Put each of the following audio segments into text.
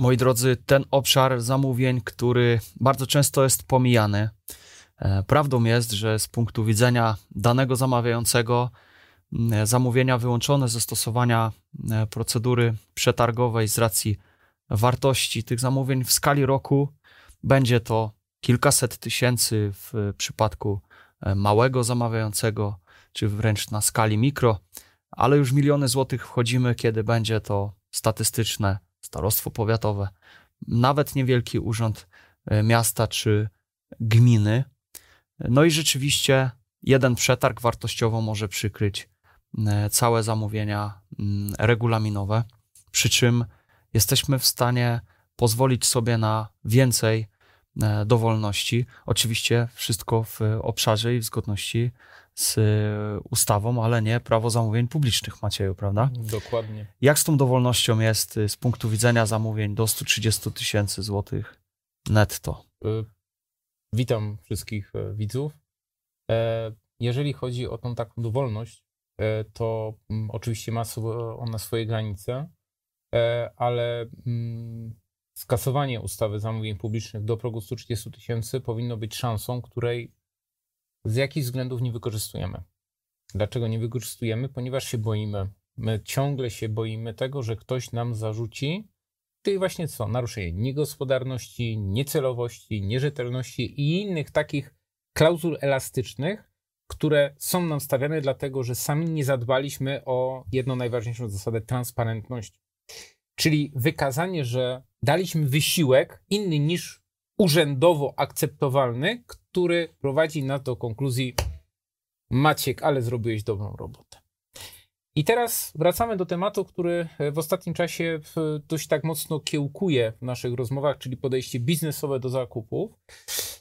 moi drodzy, ten obszar zamówień, który bardzo często jest pomijany. E, prawdą jest, że z punktu widzenia danego zamawiającego, zamówienia wyłączone ze stosowania e, procedury przetargowej z racji wartości tych zamówień w skali roku będzie to kilkaset tysięcy w przypadku e, małego zamawiającego, czy wręcz na skali mikro, ale już miliony złotych wchodzimy, kiedy będzie to statystyczne starostwo powiatowe, nawet niewielki urząd e, miasta czy gminy. No i rzeczywiście jeden przetarg wartościowo może przykryć e, całe zamówienia mm, regulaminowe, przy czym jesteśmy w stanie pozwolić sobie na więcej e, dowolności. Oczywiście wszystko w obszarze i w zgodności z ustawą, ale nie prawo zamówień publicznych, Macieju, prawda? Dokładnie. Jak z tą dowolnością jest y, z punktu widzenia zamówień do 130 tysięcy złotych netto? Y, witam wszystkich e, widzów. E, jeżeli chodzi o tą taką dowolność, e, to mm, oczywiście ma ona swoje granice, ale mm, skasowanie ustawy zamówień publicznych do progu 130 tysięcy powinno być szansą, której z jakich względów nie wykorzystujemy. Dlaczego nie wykorzystujemy? Ponieważ się boimy. My ciągle się boimy tego, że ktoś nam zarzuci tych właśnie co? Naruszenie niegospodarności, niecelowości, nierzetelności i innych takich klauzul elastycznych, które są nam stawiane dlatego, że sami nie zadbaliśmy o jedną najważniejszą zasadę transparentności. Czyli wykazanie, że daliśmy wysiłek inny niż urzędowo akceptowalny, który prowadzi nas do konkluzji Maciek, ale zrobiłeś dobrą robotę. I teraz wracamy do tematu, który w ostatnim czasie dość tak mocno kiełkuje w naszych rozmowach, czyli podejście biznesowe do zakupów.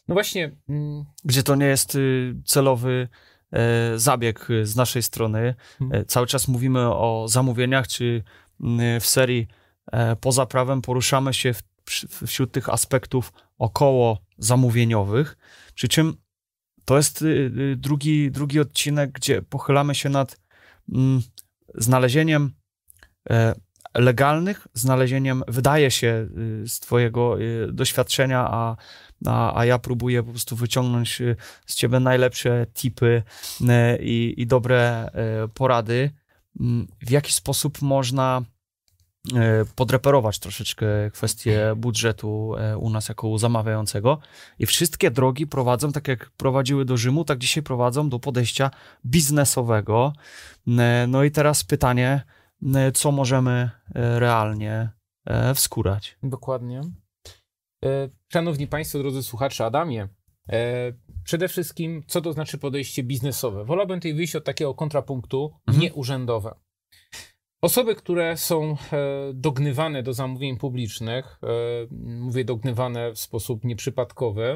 No właśnie. Mm, Gdzie to nie jest y, celowy e, zabieg z naszej strony. Hmm. E, cały czas mówimy o zamówieniach, czy mm, w serii e, poza prawem poruszamy się w, wśród tych aspektów około zamówieniowych. Przy czym to jest y, y, drugi, drugi odcinek, gdzie pochylamy się nad mm, znalezieniem e, legalnych, znalezieniem, wydaje się y, z Twojego doświadczenia, a, a, a ja próbuję po prostu wyciągnąć z Ciebie najlepsze tipy i, i dobre e, porady, mm, w jaki sposób można podreperować troszeczkę kwestię budżetu e, u nas jako zamawiającego. I wszystkie drogi prowadzą, tak jak prowadziły do Rzymu, tak dzisiaj prowadzą do podejścia biznesowego. E, no i teraz pytanie, co możemy realnie wskórać? Dokładnie. Szanowni Państwo, drodzy słuchacze, Adamie, przede wszystkim, co to znaczy podejście biznesowe? Wolałbym tutaj wyjść od takiego kontrapunktu mhm. nieurzędowe. Osoby, które są e, dognywane do zamówień publicznych, e, mówię dognywane w sposób nieprzypadkowy,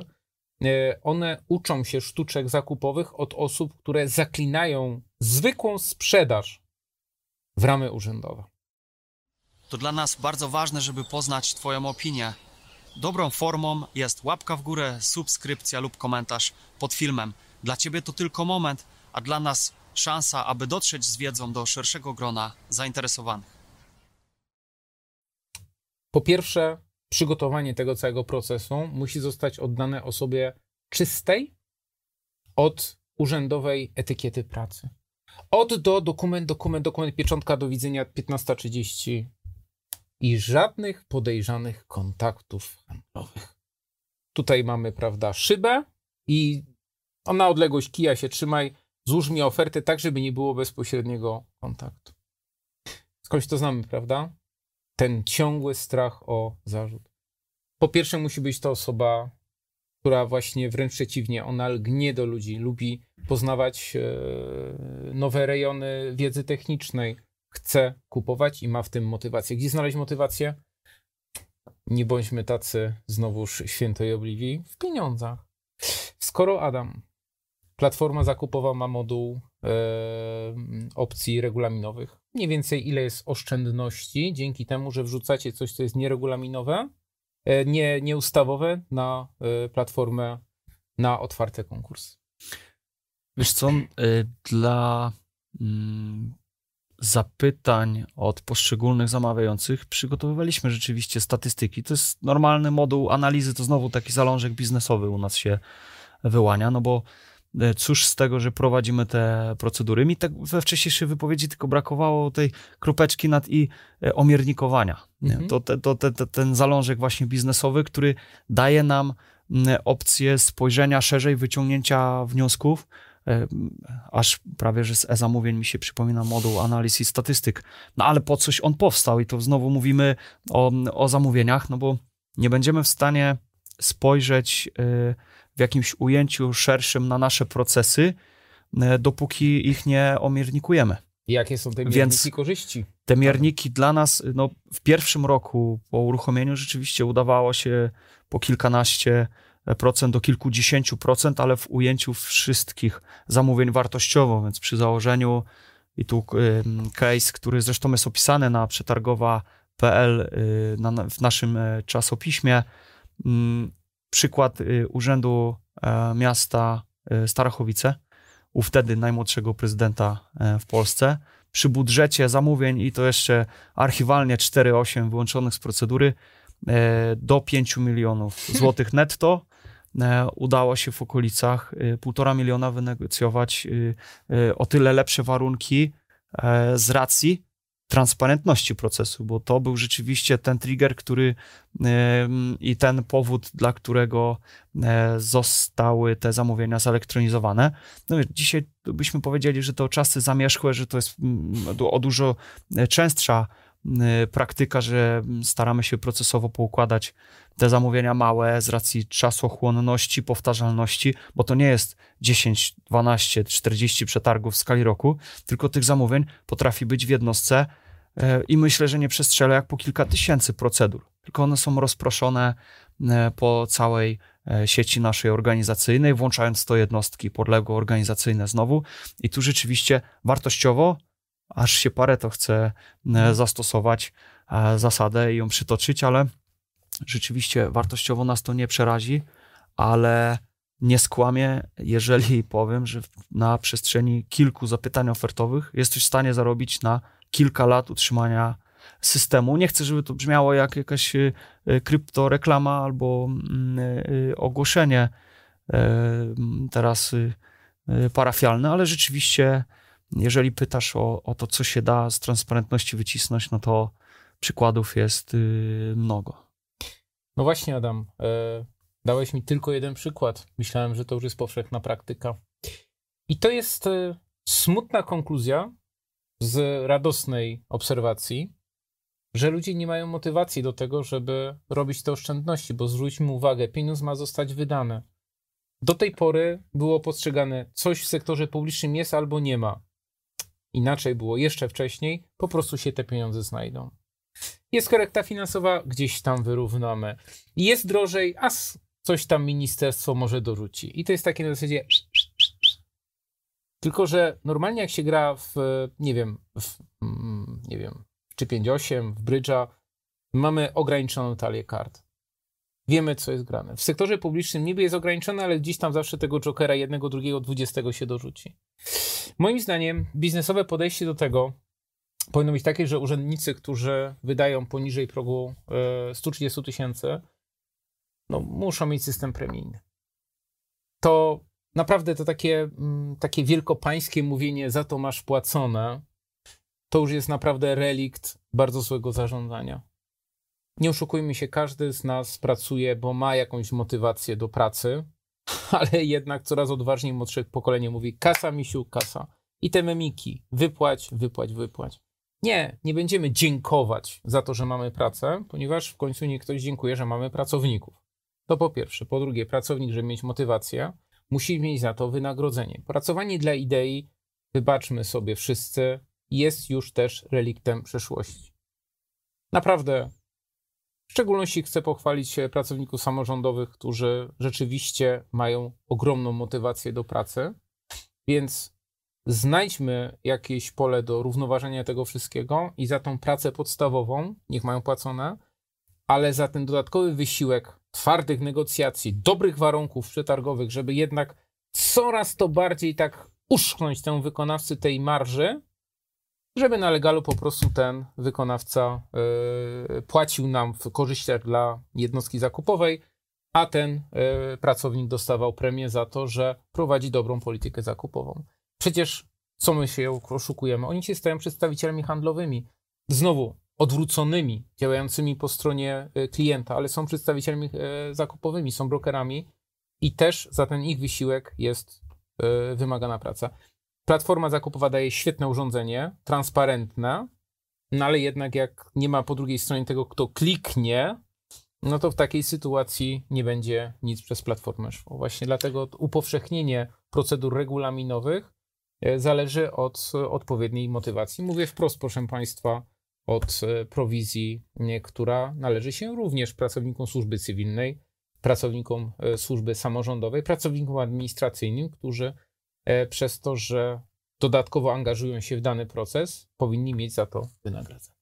e, one uczą się sztuczek zakupowych od osób, które zaklinają zwykłą sprzedaż w ramy urzędowe. To dla nas bardzo ważne, żeby poznać Twoją opinię. Dobrą formą jest łapka w górę, subskrypcja lub komentarz pod filmem. Dla Ciebie to tylko moment, a dla nas szansa, aby dotrzeć z wiedzą do szerszego grona zainteresowanych? Po pierwsze, przygotowanie tego całego procesu musi zostać oddane osobie czystej od urzędowej etykiety pracy. Od do dokument, dokument, dokument, pieczątka do widzenia 15.30 i żadnych podejrzanych kontaktów handlowych. Tutaj mamy, prawda, szybę i na odległość kija się trzymaj, Złóż mi ofertę tak, żeby nie było bezpośredniego kontaktu. Skądś to znamy, prawda? Ten ciągły strach o zarzut. Po pierwsze, musi być to osoba, która właśnie wręcz przeciwnie, ona lgnie do ludzi, lubi poznawać e, nowe rejony wiedzy technicznej, chce kupować i ma w tym motywację. Gdzie znaleźć motywację? Nie bądźmy tacy znowuż świętej obliwi w pieniądzach. Skoro Adam Platforma zakupowa ma moduł e, opcji regulaminowych. Mniej więcej ile jest oszczędności dzięki temu, że wrzucacie coś, co jest nieregulaminowe, e, nie, nieustawowe na e, platformę na otwarte konkursy. Wiesz co, dla mm, zapytań od poszczególnych zamawiających przygotowywaliśmy rzeczywiście statystyki. To jest normalny moduł analizy, to znowu taki zalążek biznesowy u nas się wyłania, no bo e, cóż z tego, że prowadzimy te procedury. Mi tak we wcześniejszej wypowiedzi tylko brakowało tej kropeczki nad i e, omiernikowania. Mhm. To, to, to, to, ten zalążek właśnie biznesowy, który daje nam opcję spojrzenia szerzej, wyciągnięcia wniosków, e, aż prawie, że z e-zamówień mi się przypomina moduł analiz i statystyk. No ale po coś on powstał i to znowu mówimy o, o zamówieniach, no bo nie będziemy w stanie spojrzeć e, w jakimś ujęciu szerszym na nasze procesy, e, dopóki ich nie omiernikujemy. Jakie są te mierniki Więc korzyści? Te mierniki dla nas, no, w pierwszym roku po uruchomieniu rzeczywiście udawało się po kilkanaście procent do kilkudziesięciu procent, ale w ujęciu wszystkich zamówień wartościowo, więc przy założeniu i tu case, który zresztą jest opisany na przetargowa.pl y, na, w naszym e, czasopiśmie, przykład y, Urzędu e, Miasta e, Starachowice, u wtedy najmłodszego prezydenta w Polsce, przy budżecie zamówień i to jeszcze archiwalnie 4,8 wyłączonych z procedury do 5 milionów złotych netto E, udało się w okolicach e, półtora miliona wynegocjować e, o tyle lepsze warunki z racji transparentności procesu, bo to był rzeczywiście ten trigger, który i ten powód, dla którego zostały te zamówienia zelektronizowane. No, dzisiaj byśmy powiedzieli, że to czasy zamierzchłe, że to jest o dużo częstsza praktyka, że staramy się procesowo poukładać te zamówienia małe z racji czasochłonności, powtarzalności, bo to nie jest 10, 12, 40 przetargów w skali roku, tylko tych zamówień potrafi być w jednostce e, i myślę, że nie przestrzelę jak po kilka tysięcy procedur, tylko one są rozproszone e, po całej sieci naszej organizacyjnej, włączając to jednostki podległe organizacyjne znowu. I tu rzeczywiście wartościowo aż się parę to chce zastosować zasadę i ją przytoczyć, ale rzeczywiście wartościowo nas to nie przerazi, ale nie skłamię, jeżeli powiem, że na przestrzeni kilku zapytań ofertowych jesteś w stanie zarobić na kilka lat utrzymania systemu. Nie chcę, żeby to brzmiało jak jakaś y, kryptoreklama albo mm, ogłoszenie teraz parafialne, ale rzeczywiście, jeżeli pytasz o, o to, co się da z transparentności wycisnąć, no to przykładów jest mnogo. No właśnie, Adam, e, dałeś mi tylko jeden przykład. Myślałem, że to już jest powszechna praktyka. I to jest e, smutna konkluzja z radosnej obserwacji, że ludzie nie mają motywacji do tego, żeby robić te oszczędności, bo zwróćmy uwagę, pieniądz ma zostać wydane. Do tej pory było postrzegane, coś w sektorze publicznym jest albo nie ma. Inaczej było jeszcze wcześniej, po prostu się te pieniądze znajdą. Jest korekta finansowa, gdzieś tam wyrównamy. Jest drożej, a coś tam ministerstwo może dorzuci. I to jest takie na zasadzie. Tylko, że normalnie jak się gra w, nie wiem, w, mm, nie wiem, czy 5-8, w brydża, mamy ograniczoną talię kart. Wiemy, co jest grane. W sektorze publicznym niby jest ograniczone, ale gdzieś tam zawsze tego jokera jednego, drugiego, dwudziestego się dorzuci. Moim zdaniem biznesowe podejście do tego powinno być takie, że urzędnicy, którzy wydają poniżej progu 130 e, tysięcy, no, muszą mieć system premijny. To naprawdę to takie, mm, takie wielkopańskie mówienie, za to masz płacone, to już jest naprawdę relikt bardzo złego zarządzania. Nie oszukujmy się, każdy z nas pracuje, bo ma jakąś motywację do pracy, ale jednak coraz odważniej młodsze pokolenie mówi kasa, misiu, kasa. I te memiki, wypłać, wypłać, wypłać. Nie, nie będziemy dziękować za to, że mamy pracę, ponieważ w końcu nie ktoś dziękuje, że mamy pracowników. To po pierwsze. Po drugie, pracownik, żeby mieć motywację, musi mieć za to wynagrodzenie. Pracowanie dla idei, wybaczmy sobie wszyscy, jest już też reliktem przeszłości. Naprawdę, w szczególności chcę pochwalić pracowników samorządowych, którzy rzeczywiście mają ogromną motywację do pracy, więc znajdźmy jakieś pole do równoważenia tego wszystkiego i za tą pracę podstawową, niech mają płacone, ale za ten dodatkowy wysiłek twardych negocjacji, dobrych warunków przetargowych, żeby jednak coraz to bardziej tak uszknąć tę wykonawcy tej marży, żeby na legalu po prostu ten wykonawca y, płacił nam w korzyściach dla jednostki zakupowej, a ten y, pracownik dostawał premię za to, że prowadzi dobrą politykę zakupową. Przecież co my się oszukujemy? Oni się stają przedstawicielami handlowymi. Znowu, odwróconymi, działającymi po stronie y, klienta, ale są przedstawicielami y, zakupowymi, są brokerami i też za ten ich wysiłek jest y, wymagana praca. Platforma zakupowa daje świetne urządzenie, transparentne, no ale jednak jak nie ma po drugiej stronie tego, kto kliknie, no to w takiej sytuacji nie będzie nic przez platformę szło. Właśnie dlatego upowszechnienie procedur regulaminowych e, zależy od odpowiedniej motywacji. Mówię wprost, proszę Państwa, od e, prowizji, która należy się również pracownikom służby cywilnej, pracownikom e, służby samorządowej, pracownikom administracyjnym, którzy przez to, że dodatkowo angażują się w dany proces, powinni mieć za to wynagrodzenie.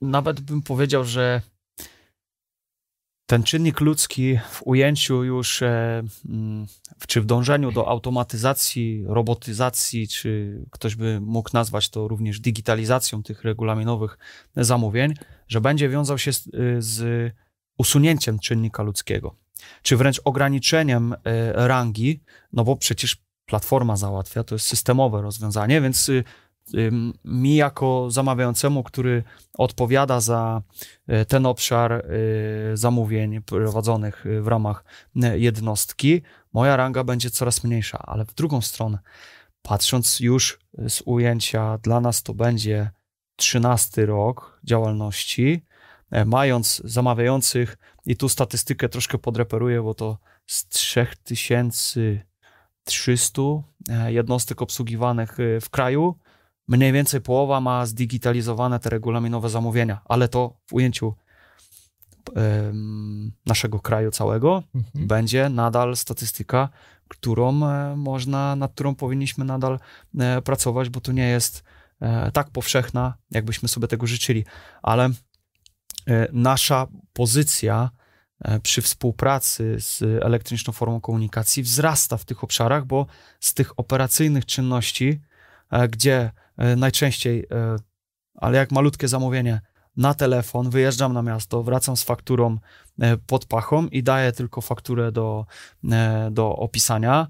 Nawet bym powiedział, że ten czynnik ludzki w ujęciu już, e, mm, czy w dążeniu do automatyzacji, robotyzacji, czy ktoś by mógł nazwać to również digitalizacją tych regulaminowych zamówień, że będzie wiązał się z, y, z usunięciem czynnika ludzkiego, czy wręcz ograniczeniem e, rangi, no bo przecież platforma załatwia, to jest systemowe rozwiązanie, więc y, mi jako zamawiającemu, który odpowiada za e, ten obszar e, zamówień prowadzonych w ramach e, jednostki, moja ranga będzie coraz mniejsza, ale w drugą stronę, patrząc już z ujęcia, dla nas to będzie 13 rok działalności, mając zamawiających, i tu statystykę troszkę podreperuję, bo to z 3300 jednostek obsługiwanych w kraju, mniej więcej połowa ma zdigitalizowane te regulaminowe zamówienia, ale to w ujęciu naszego kraju całego mhm. będzie nadal statystyka, którą e, można, nad którą powinniśmy nadal e, pracować, bo to nie jest e, tak powszechna, jakbyśmy sobie tego życzyli, ale nasza pozycja przy współpracy z elektroniczną formą komunikacji wzrasta w tych obszarach, bo z tych operacyjnych czynności, gdzie E, najczęściej, e, ale jak malutkie zamówienie na telefon, wyjeżdżam na miasto, wracam z fakturą e, pod pachą i daję tylko fakturę do, do opisania.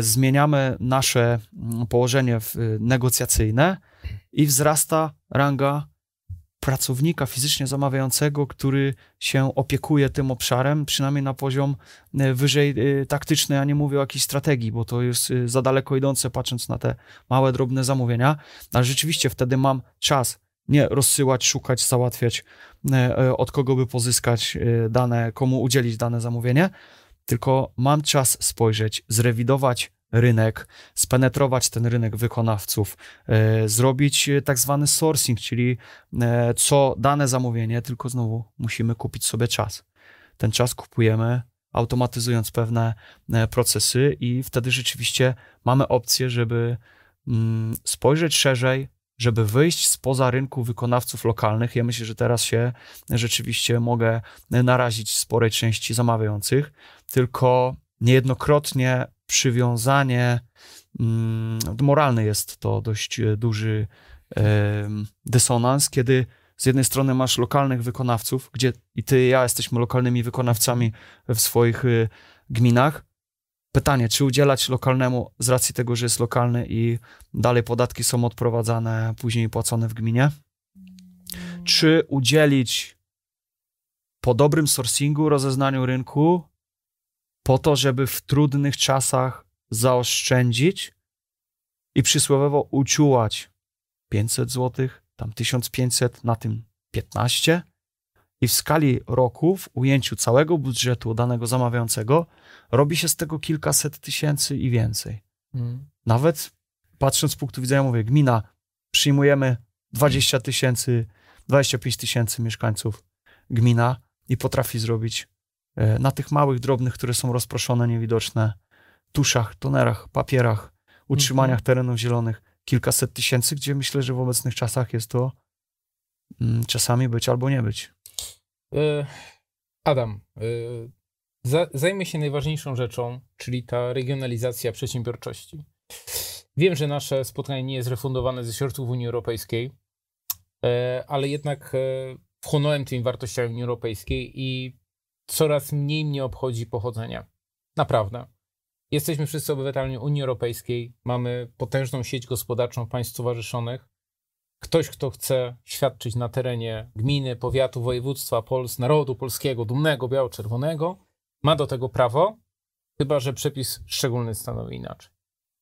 Zmieniamy nasze mm, położenie negocjacyjne i wzrasta ranga pracownika fizycznie zamawiającego, który się opiekuje tym obszarem, przynajmniej na poziom e, wyżej e, taktyczny, a nie mówię o jakiejś strategii, bo to jest e, za daleko idące, patrząc na te małe, drobne zamówienia, ale rzeczywiście wtedy mam czas nie rozsyłać, szukać, załatwiać, od kogo by pozyskać dane, komu udzielić dane zamówienie, tylko mam czas spojrzeć, zrewidować rynek, spenetrować ten rynek wykonawców, e, zrobić e, tak zwany sourcing, czyli e, co dane zamówienie, tylko znowu musimy kupić sobie czas. Ten czas kupujemy automatyzując pewne procesy i wtedy rzeczywiście mamy opcję, żeby mm, spojrzeć szerzej, żeby wyjść spoza rynku wykonawców lokalnych. Ja myślę, że teraz się rzeczywiście mogę narazić sporej części zamawiających, tylko niejednokrotnie przywiązanie, mm, moralny jest to dość e, duży dysonans, kiedy z jednej strony masz lokalnych wykonawców, gdzie i ty i ja jesteśmy lokalnymi wykonawcami w swoich e, gminach. Pytanie, czy udzielać lokalnemu z racji tego, że jest lokalny i dalej podatki są odprowadzane, później płacone w gminie? Czy udzielić po dobrym sourcingu, rozeznaniu rynku, po to, żeby w trudnych czasach zaoszczędzić i przysłowiowo uciułać 500 zł, tam 1500, na tym 15 i w skali roku, w ujęciu całego budżetu danego zamawiającego, robi się z tego kilkaset tysięcy i więcej. Hmm. Nawet patrząc z punktu widzenia, mówię, gmina, przyjmujemy 20 tysięcy, 25 tysięcy mieszkańców gmina i potrafi zrobić na tych małych, drobnych, które są rozproszone, niewidoczne, tuszach, tonerach, papierach, utrzymaniach mhm. terenów zielonych, kilkaset tysięcy, gdzie myślę, że w obecnych czasach jest to mm, czasami być albo nie być. E, Adam, e, zajmę się najważniejszą rzeczą, czyli ta regionalizacja przedsiębiorczości. Wiem, że nasze spotkanie nie jest refundowane ze środków Unii Europejskiej, e, ale jednak e, wchłonąłem tymi wartościami Unii Europejskiej i coraz mniej mnie obchodzi pochodzenia. Naprawdę. Jesteśmy wszyscy obywatelami Unii Europejskiej, mamy potężną sieć gospodarczą państw stowarzyszonych. Ktoś, kto chce świadczyć na terenie gminy, powiatu, województwa, Pols, narodu polskiego, dumnego, biało-czerwonego, ma do tego prawo, chyba że przepis szczególny stanowi inaczej.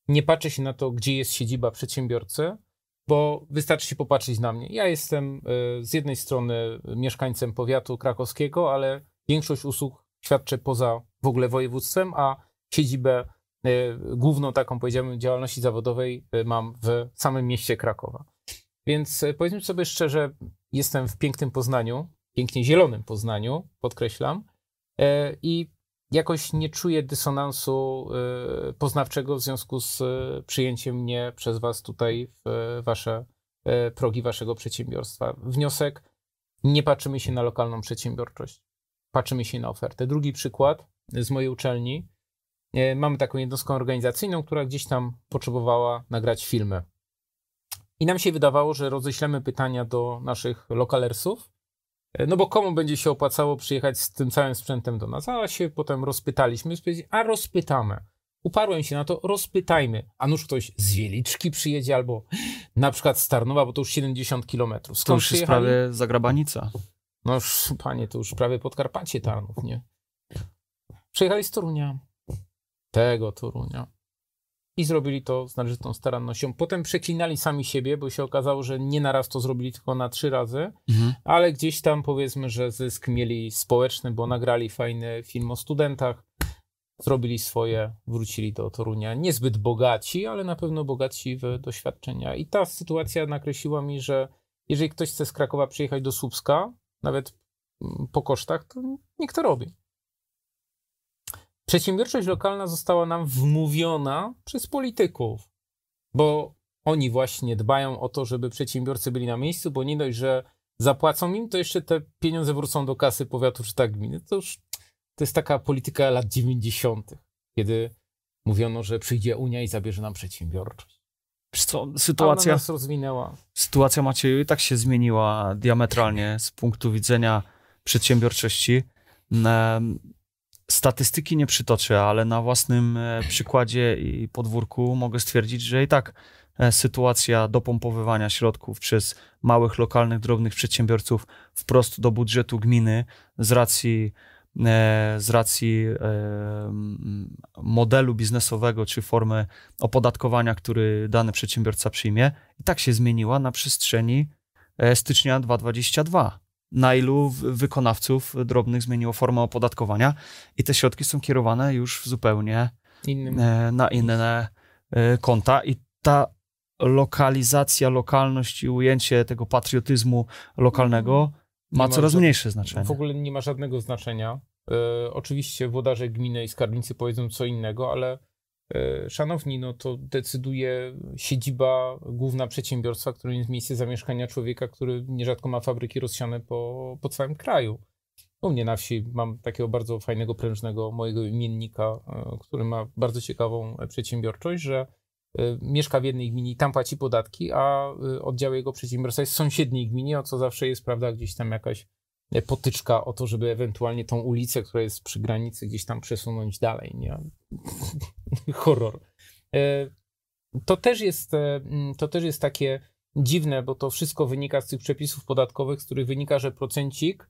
Nie patrzy się na to, gdzie jest siedziba przedsiębiorcy, bo wystarczy się popatrzeć na mnie. Ja jestem y, z jednej strony mieszkańcem powiatu krakowskiego, ale większość usług świadczę poza w ogóle województwem, a siedzibę y, główną taką, powiedziałbym, działalności zawodowej y, mam w samym mieście Krakowa. Więc powiedzmy sobie szczerze, jestem w pięknym Poznaniu, pięknie zielonym Poznaniu, podkreślam, i jakoś nie czuję dysonansu poznawczego w związku z przyjęciem mnie przez Was tutaj w Wasze progi Waszego przedsiębiorstwa. Wniosek: nie patrzymy się na lokalną przedsiębiorczość, patrzymy się na ofertę. Drugi przykład z mojej uczelni. Mamy taką jednostkę organizacyjną, która gdzieś tam potrzebowała nagrać filmy. I nam się wydawało, że roześlemy pytania do naszych lokalersów, E, no bo komu będzie się opłacało przyjechać z tym całym sprzętem do nas? A się potem rozpytaliśmy, a rozpytamy. Uparłem się na to, rozpytajmy. A nuż ktoś z Wieliczki przyjedzie albo na przykład z Tarnowa, bo to już 70 kilometrów. To już jest prawie zagrabanica. No już, panie, to już prawie Podkarpacie Tarnów, nie? Przyjechali z Torunia. Tego Torunia i zrobili to z należytą starannością. Potem przeklinali sami siebie, bo się okazało, że nie naraz to zrobili, tylko na trzy razy, mhm. ale gdzieś tam powiedzmy, że zysk mieli społeczny, bo nagrali fajny film o studentach, zrobili swoje, wrócili do Torunia. Niezbyt bogaci, ale na pewno bogaci w doświadczenia. I ta sytuacja nakreśliła mi, że jeżeli ktoś chce z Krakowa przyjechać do Słupska, nawet po kosztach, to nikt to robi. Przedsiębiorczość lokalna została nam wmówiona przez polityków, bo oni właśnie dbają o to, żeby przedsiębiorcy byli na miejscu, bo nie dość, że zapłacą im, to jeszcze te pieniądze wrócą do kasy powiatu czy tak gminy. To już to jest taka polityka lat 90., kiedy mówiono, że przyjdzie Unia i zabierze nam przedsiębiorczość. Co, sytuacja, nas rozwinęła. Sytuacja Macieju i tak się zmieniła diametralnie z punktu widzenia przedsiębiorczości. Statystyki nie przytoczę, ale na własnym e, przykładzie i podwórku mogę stwierdzić, że i tak e, sytuacja dopompowywania środków przez małych, lokalnych, drobnych przedsiębiorców wprost do budżetu gminy z racji, z racji modelu biznesowego czy formy opodatkowania, który dany przedsiębiorca przyjmie, i tak się zmieniła na przestrzeni stycznia 2022 na ilu wykonawców drobnych zmieniło formę opodatkowania i te środki są kierowane już w zupełnie Innym. E, na inne e, konta. I ta lokalizacja, lokalność i ujęcie tego patriotyzmu lokalnego ma coraz mniejsze znaczenie. W ogóle nie ma żadnego znaczenia. E, oczywiście włodarze gminy i skarbnicy powiedzą co innego, ale E, szanowni, no to decyduje siedziba główna przedsiębiorstwa, którym jest miejsce zamieszkania człowieka, który nierzadko ma fabryki rozsiane po, po całym kraju. U mnie na wsi mam takiego bardzo fajnego, prężnego mojego imiennika, e, który ma bardzo ciekawą przedsiębiorczość, że mieszka w jednej gminie i tam płaci podatki, a oddział jego przedsiębiorstwa jest w sąsiedniej gminie, o co zawsze jest, prawda, gdzieś tam jakaś potyczka o to, żeby ewentualnie tą ulicę, która jest przy granicy, gdzieś tam przesunąć dalej. Nie? Horror. To też, jest, e, to też jest takie dziwne, bo to wszystko wynika z tych przepisów podatkowych, z których wynika, że procencik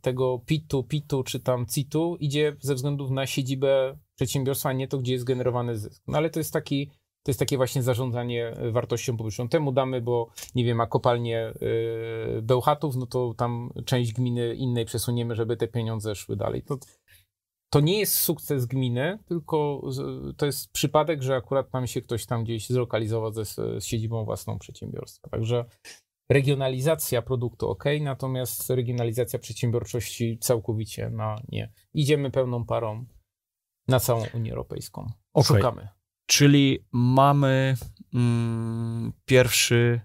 tego PIT-u, PIT-u czy tam CIT-u idzie ze względów na siedzibę przedsiębiorstwa, nie to, gdzie jest generowany zysk. No ale to jest taki to jest takie właśnie zarządzanie e, wartością publiczną. Temu damy, bo nie wiem, a kopalnie yy, Bełchatów, no to tam część gminy innej przesuniemy, żeby te pieniądze szły dalej. To, to nie jest sukces gminy, tylko to jest przypadek, że akurat tam się ktoś tam gdzieś zlokalizował ze, z siedzibą własną przedsiębiorstwa. Także regionalizacja produktu ok, natomiast regionalizacja przedsiębiorczości całkowicie na nie. Idziemy pełną parą na całą Unię Europejską. Okay. Szukamy. Czyli mamy mm, pierwszy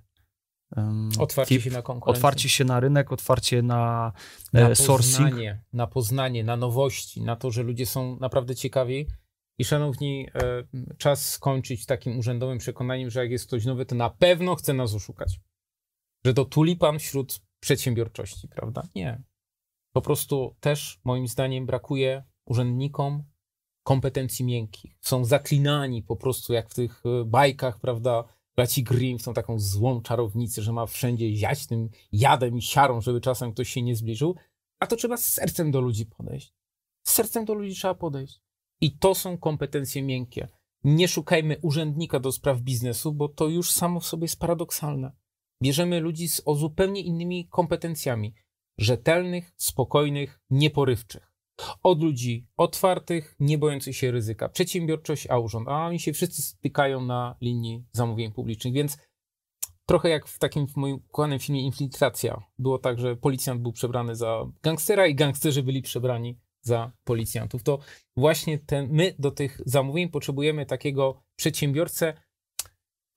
um, otwarcie tip, się na konkurencję. Otwarcie się na rynek, otwarcie na, na e, sourcing. Poznanie, na poznanie, na nowości, na to, że ludzie są naprawdę ciekawi I szanowni, e, czas skończyć takim urzędowym przekonaniem, że jak jest ktoś nowy, to na pewno chce nas oszukać. Że to tulipan wśród przedsiębiorczości, prawda? Nie. Po prostu też, moim zdaniem, brakuje urzędnikom kompetencji miękkich. Są zaklinani po prostu, jak w tych e, bajkach, prawda? Braci Grimm są taką złą czarownicę, że ma wszędzie ziać tym jadem i siarą, żeby czasem ktoś się nie zbliżył. A to trzeba z sercem do ludzi podejść. Z sercem do ludzi trzeba podejść. I to są kompetencje miękkie. Nie szukajmy urzędnika do spraw biznesu, bo to już samo w sobie jest paradoksalne. Bierzemy ludzi z, o zupełnie innymi kompetencjami. Rzetelnych, spokojnych, nieporywczych. Od ludzi otwartych, nie bojących się ryzyka. Przedsiębiorczość, a urząd. A oni się wszyscy stykają na linii zamówień publicznych, więc trochę jak w takim w moim kochanym filmie Infiltracja. Było tak, że policjant był przebrany za gangstera i gangsterzy byli przebrani za policjantów. To właśnie ten, my do tych zamówień potrzebujemy takiego przedsiębiorcę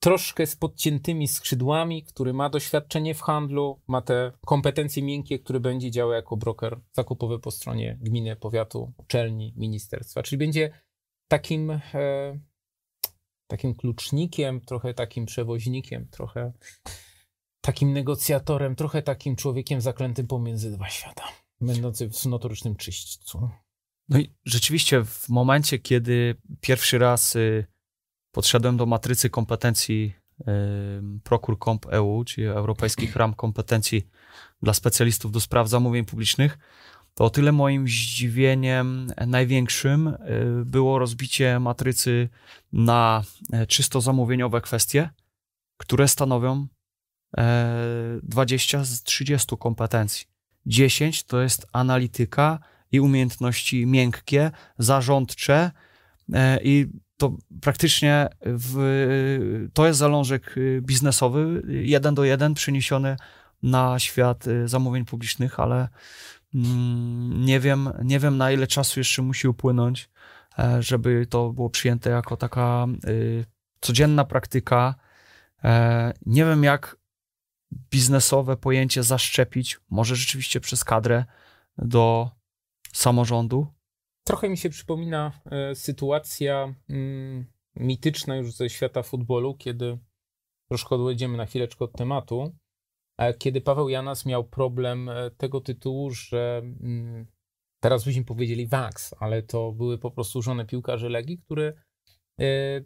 troszkę z podciętymi skrzydłami, który ma doświadczenie w handlu, ma te kompetencje miękkie, który będzie działał jako broker zakupowy po stronie gminy, powiatu, uczelni, ministerstwa. Czyli będzie takim, e, takim klucznikiem, trochę takim przewoźnikiem, trochę takim negocjatorem, trochę takim człowiekiem zaklętym pomiędzy dwa świata będący w notorycznym czyśćcu. No i rzeczywiście w momencie, kiedy pierwszy raz y, podszedłem do matrycy kompetencji y, Procure Comp EU, czyli Europejskich Ram Kompetencji dla specjalistów do spraw zamówień publicznych, to o tyle moim zdziwieniem największym y, było rozbicie matrycy na e, czysto zamówieniowe kwestie, które stanowią 20 e, z 30 kompetencji. 10 to jest analityka i umiejętności miękkie, zarządcze e, i to praktycznie w, to jest zalążek biznesowy, jeden do jeden przeniesiony na świat e, zamówień publicznych, ale mm, nie wiem, nie wiem na ile czasu jeszcze musi upłynąć, e, żeby to było przyjęte jako taka codzienna praktyka. Nie wiem, jak biznesowe pojęcie zaszczepić, może rzeczywiście przez kadrę do samorządu? Trochę mi się przypomina e, sytuacja mm, mityczna już ze świata futbolu, kiedy troszkę odejdziemy na chwileczkę od tematu, e, kiedy Paweł Janas miał problem e, tego tytułu, że mm, teraz byśmy powiedzieli Wax, ale to były po prostu żone piłkarze Legii, które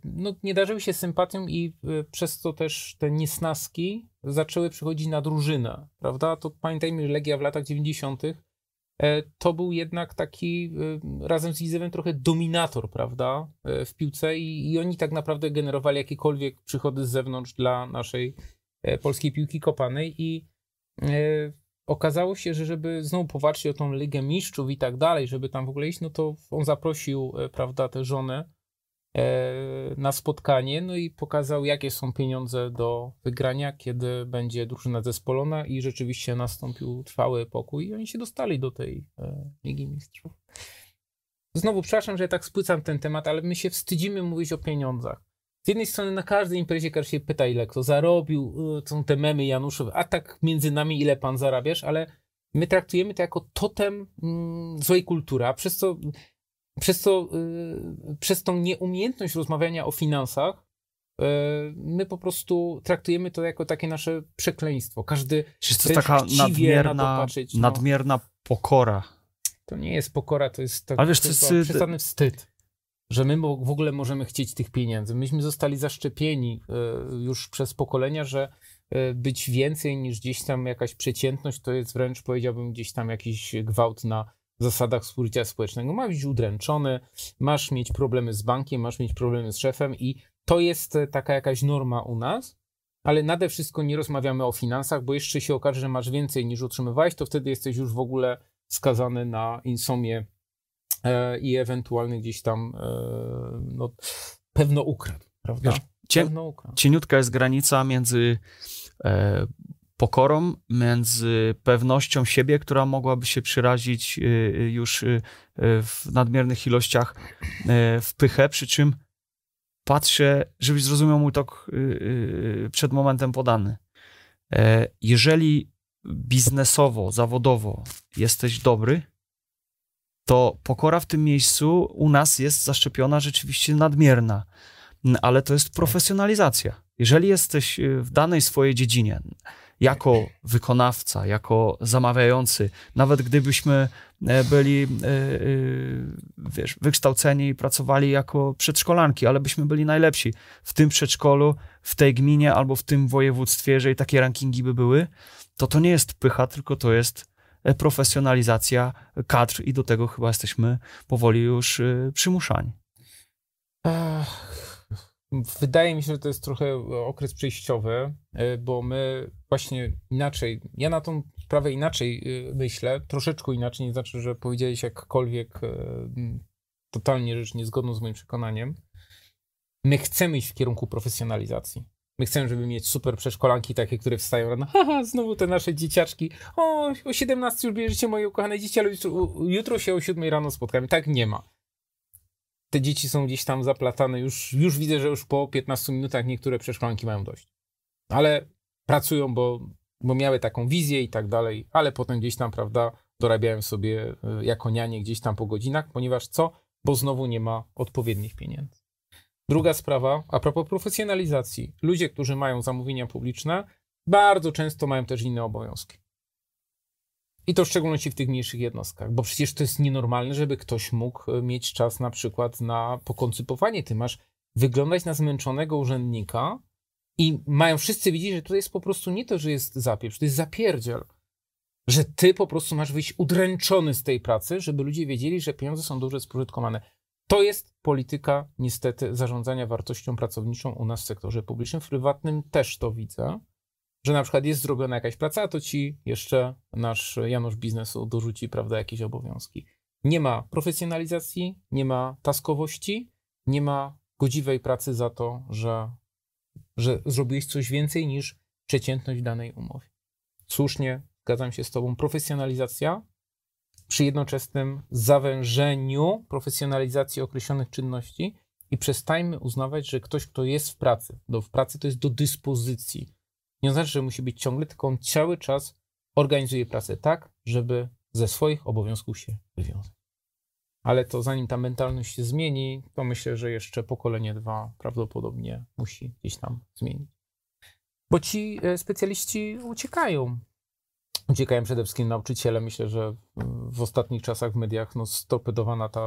no, nie darzyły się sympatią i przez to też te niesnaski zaczęły przychodzić na drużynę, prawda? To pamiętajmy, że Legia w latach 90. E, to był jednak taki razem z Izewem trochę dominator, prawda, w piłce i, i oni tak naprawdę generowali jakiekolwiek przychody z zewnątrz dla naszej polskiej piłki kopanej i okazało się, że żeby znowu popatrzeć o tą Ligę Mistrzów i tak dalej, żeby tam w ogóle iść, no to on zaprosił, prawda, tę żonę E, na spotkanie, no i pokazał, jakie są pieniądze do wygrania, kiedy będzie drużyna zespolona i rzeczywiście nastąpił trwały pokój i oni się dostali do tej e, Ligi Mistrzów. Znowu, przepraszam, że ja tak spłycam ten temat, ale my się wstydzimy mówić o pieniądzach. Z jednej strony na każdej imprezie każdy się pyta, ile kto zarobił, e, są te memy Januszowe, a tak między nami, ile pan zarabiasz, ale my traktujemy to jako totem mm, złej kultury, a przez co przez, co, y, przez tą nieumiejętność rozmawiania o finansach, y, my po prostu traktujemy to jako takie nasze przekleństwo. Każdy Czy to taka nadmierna, na patrzeć, no. nadmierna pokora. To nie jest pokora, to jest, tak, Ale wiesz, to jest y, przesadny wstyd, że my w ogóle możemy chcieć tych pieniędzy. Myśmy zostali zaszczepieni już przez pokolenia, że być więcej niż gdzieś tam jakaś przeciętność, to jest wręcz powiedziałbym gdzieś tam jakiś gwałt na zasadach współżycia społecznego. Masz być udręczony, masz mieć problemy z bankiem, masz mieć problemy z szefem i to jest e, taka jakaś norma u nas, ale nade wszystko nie rozmawiamy o finansach, bo jeszcze się okaże, że masz więcej niż otrzymywałeś, to wtedy jesteś już w ogóle skazany na insomię e, i ewentualny gdzieś tam e, no, pewno ukradł, prawda? Wiesz, pewno ukradł. Cieniutka jest granica między e, pokorą, między pewnością siebie, która mogłaby się przyrazić y, y, już y, w nadmiernych ilościach w pychę, przy czym patrzę, żebyś zrozumiał mój tok przed momentem podany. E, jeżeli biznesowo, zawodowo jesteś dobry, to pokora w tym miejscu u nas jest zaszczepiona rzeczywiście nadmierna, ale to jest profesjonalizacja. Jeżeli jesteś w danej swojej dziedzinie, jako wykonawca, jako zamawiający, nawet gdybyśmy e, byli e, e, wiesz, wykształceni i pracowali jako przedszkolanki, ale byśmy byli najlepsi w tym przedszkolu, w tej gminie albo w tym województwie, jeżeli takie rankingi by były, to to nie jest pycha, tylko to jest profesjonalizacja kadr i do tego chyba jesteśmy powoli już przymuszani. Wydaje mi się, że to jest trochę okres przejściowy, e, bo my właśnie inaczej, ja na tą sprawę inaczej e, myślę, troszeczkę inaczej, nie znaczy, że powiedziałeś jakkolwiek e, totalnie rzecz niezgodną z moim przekonaniem. My chcemy iść w kierunku profesjonalizacji. My chcemy, żeby mieć super przeszkolanki takie, które wstają rano. Haha, znowu te nasze dzieciaczki. O, o 17 już bierzecie moje ukochane dzieci, ale jutro, jutro się o 7 rano spotkamy. Tak nie ma te dzieci są gdzieś tam zaplatane. Już, już widzę, że już po 15 minutach niektóre przeszkolanki mają dość. Ale pracują, bo, bo miały taką wizję i tak dalej, ale potem gdzieś tam, prawda, dorabiają sobie y, jako nianie gdzieś tam po godzinach, ponieważ co? Bo znowu nie ma odpowiednich pieniędzy. Druga sprawa, a propos profesjonalizacji. Ludzie, którzy mają zamówienia publiczne, bardzo często mają też inne obowiązki. I to w szczególności w tych mniejszych jednostkach, bo przecież to jest nienormalne, żeby ktoś mógł e, mieć czas na przykład na pokoncypowanie. Ty masz wyglądać na zmęczonego urzędnika i mają wszyscy widzieć, że to jest po prostu nie to, że jest zapieprz, to jest zapierdziel. Że ty po prostu masz wyjść udręczony z tej pracy, żeby ludzie wiedzieli, że pieniądze są dobrze spożytkowane. To jest polityka niestety zarządzania wartością pracowniczą u nas w sektorze publicznym. W prywatnym też to widzę że na przykład jest zrobiona jakaś praca, to ci jeszcze nasz Janusz biznesu dorzuci, prawda, jakieś obowiązki. Nie ma profesjonalizacji, nie ma taskowości, nie ma godziwej pracy za to, że, że zrobiłeś coś więcej niż przeciętność danej umowie. Słusznie, zgadzam się z Tobą, profesjonalizacja przy jednoczesnym zawężeniu profesjonalizacji określonych czynności i przestańmy uznawać, że ktoś, kto jest w pracy, do, w pracy to jest do dyspozycji nie znaczy, że musi być ciągle, tylko on cały czas organizuje pracę tak, żeby ze swoich obowiązków się wywiązać. Ale to zanim ta mentalność się zmieni, to myślę, że jeszcze pokolenie dwa prawdopodobnie musi gdzieś tam zmienić. Bo ci e, specjaliści uciekają. Uciekają przede wszystkim nauczyciele. Myślę, że w ostatnich czasach w mediach no, storpedowana ta,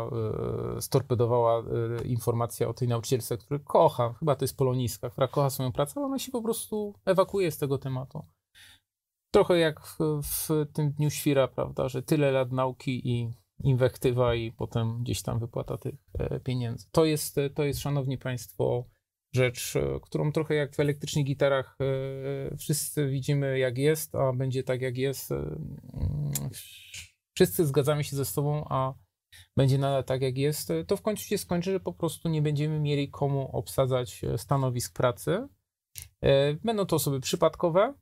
e, storpedowała e, informacja o tej nauczycielce, który kocha, chyba to jest poloniska, która kocha swoją pracę, ale ona się po prostu ewakuuje z tego tematu. Trochę jak w, w tym dniu świra, prawda, że tyle lat nauki i inwektywa i potem gdzieś tam wypłata tych e, pieniędzy. To jest, to jest, szanowni państwo, rzecz, e, którą trochę jak w elektrycznych gitarach e, wszyscy widzimy jak jest, a będzie tak jak jest. E, mm, wszyscy zgadzamy się ze sobą, a będzie nadal tak jak jest, to w końcu się skończy, że po prostu nie będziemy mieli komu obsadzać stanowisk pracy. Będą to osoby przypadkowe,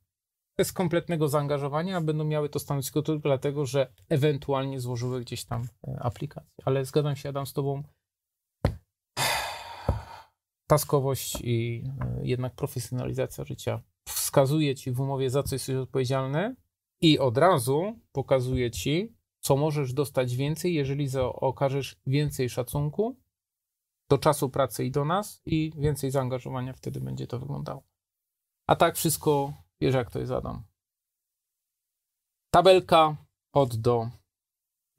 bez kompletnego zaangażowania, będą miały to stanowisko tylko dlatego, że ewentualnie złożyły gdzieś tam aplikację. Ale zgadzam się, Adam, z Tobą, taskowość i e, jednak profesjonalizacja życia wskazuje ci w umowie, za co jesteś odpowiedzialny i od razu pokazuje ci, co możesz dostać więcej, jeżeli okażesz więcej szacunku do czasu pracy i do nas i więcej zaangażowania, wtedy będzie to wyglądało. A tak wszystko, wiesz jak to jest Adam. Tabelka od do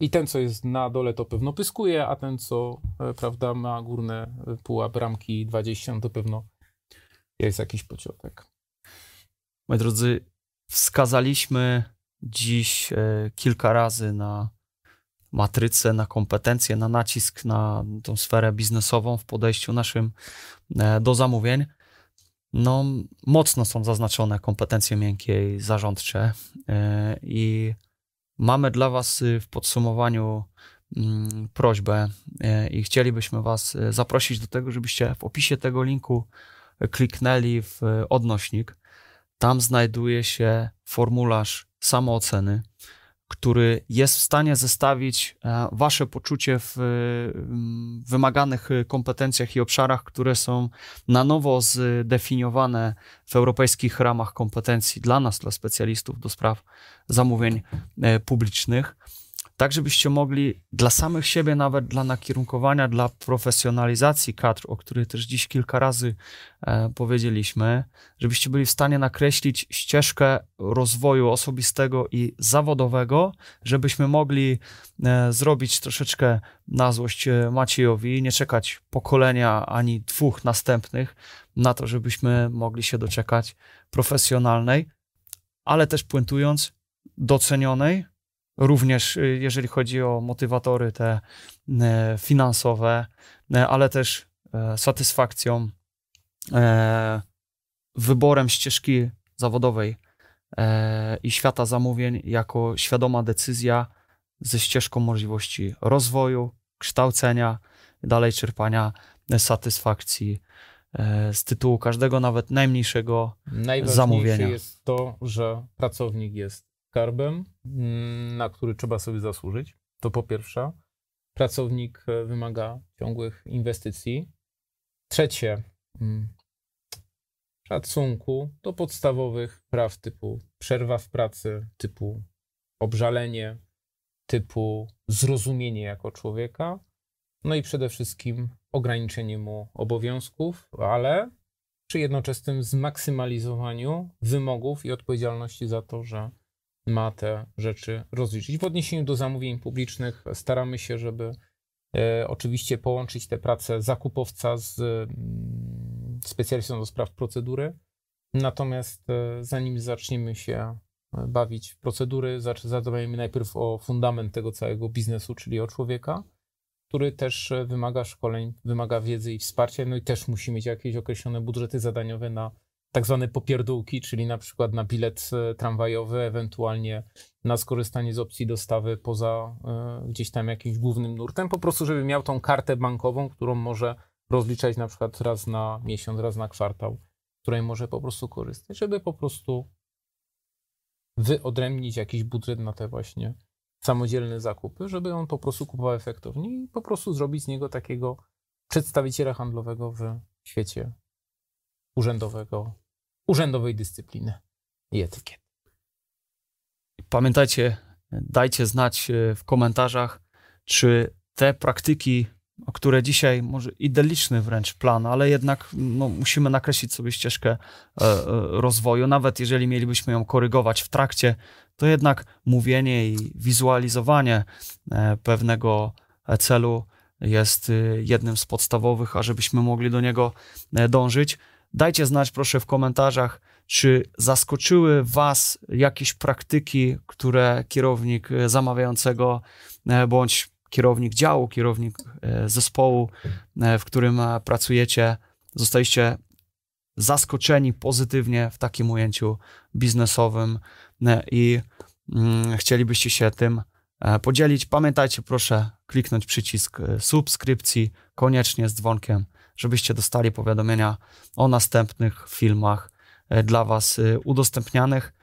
i ten, co jest na dole, to pewno pyskuje, a ten, co e, prawda, ma górne e, pułap ramki 20, to pewno jest jakiś pociotek. Moi drodzy, wskazaliśmy dziś e, kilka razy na matrycę, na kompetencje, na nacisk na tą sferę biznesową w podejściu naszym do zamówień. No, mocno są zaznaczone kompetencje miękkie i zarządcze i Mamy dla Was y, w podsumowaniu mm, prośbę y, i chcielibyśmy Was y, zaprosić do tego, żebyście w opisie tego linku kliknęli w odnośnik. Tam znajduje się formularz samooceny, który jest w stanie zestawić e, Wasze poczucie w mm, wymaganych kompetencjach i obszarach, które są na nowo zdefiniowane w europejskich ramach kompetencji dla nas, dla specjalistów do spraw zamówień e, publicznych. Tak żebyście mogli dla samych siebie, nawet dla nakierunkowania, dla profesjonalizacji kadr, o której też dziś kilka razy e, powiedzieliśmy, żebyście byli w stanie nakreślić ścieżkę rozwoju osobistego i zawodowego, żebyśmy mogli e, zrobić troszeczkę na złość e, Maciejowi, nie czekać pokolenia ani dwóch następnych na to, żebyśmy mogli się doczekać profesjonalnej, ale też puentując, docenionej, również y, jeżeli chodzi o motywatory te e, finansowe, e, ale też satysfakcją, wyborem ścieżki zawodowej i świata zamówień jako świadoma decyzja ze ścieżką możliwości rozwoju, kształcenia, dalej czerpania satysfakcji z tytułu każdego, nawet najmniejszego Najważniejsze zamówienia. jest to, że pracownik jest skarbem, mm, na który trzeba sobie zasłużyć. To po pierwsze. Pracownik e, wymaga ciągłych inwestycji. Trzecie, mm, szacunku do podstawowych praw typu przerwa w pracy, typu obżalenie, typu zrozumienie jako człowieka. No i przede wszystkim ograniczenie mu obowiązków, ale przy jednoczesnym zmaksymalizowaniu wymogów i odpowiedzialności za to, że ma te rzeczy rozliczyć. W odniesieniu do zamówień publicznych staramy się, żeby e, oczywiście połączyć tę pracę zakupowca z mm, specjalistą do spraw procedury. Natomiast e, zanim zaczniemy się e, bawić w procedury, zadbajmy najpierw o fundament tego całego biznesu, czyli o człowieka, który też wymaga szkoleń, wymaga wiedzy i wsparcia, no i też musi mieć jakieś określone budżety zadaniowe na tak zwane popierdółki, czyli na przykład na bilet e, tramwajowy, ewentualnie na skorzystanie z opcji dostawy poza y, gdzieś tam jakimś głównym nurtem, po prostu, żeby miał tą kartę bankową, którą może rozliczać na przykład raz na miesiąc, raz na kwartał, której może po prostu korzystać, żeby po prostu wyodrębnić jakiś budżet na te właśnie samodzielne zakupy, żeby on po prostu kupował efektownie i po prostu zrobić z niego takiego przedstawiciela handlowego w świecie urzędowego, urzędowej dyscypliny i etykiety. Pamiętajcie, dajcie znać e, w komentarzach, czy te praktyki, o które dzisiaj może idealistyczny wręcz plan, ale jednak no, musimy nakreślić sobie ścieżkę e, e, rozwoju, nawet jeżeli mielibyśmy ją korygować w trakcie, to jednak mówienie i wizualizowanie pewnego celu jest jednym z podstawowych, a żebyśmy mogli do niego dążyć, Dajcie znać proszę w komentarzach, czy zaskoczyły Was jakieś praktyki, które kierownik e, zamawiającego e, bądź kierownik działu, kierownik e, zespołu, w którym pracujecie, zostaliście zaskoczeni pozytywnie w takim ujęciu biznesowym i mm, chcielibyście się tym podzielić. Pamiętajcie, proszę kliknąć przycisk subskrypcji, koniecznie z dzwonkiem żebyście dostali powiadomienia o następnych filmach e, dla Was e, udostępnianych.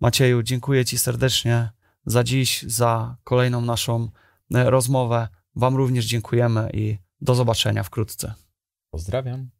Macieju, dziękuję Ci serdecznie za dziś, za kolejną naszą e, rozmowę. Wam również dziękujemy i do zobaczenia wkrótce. Pozdrawiam.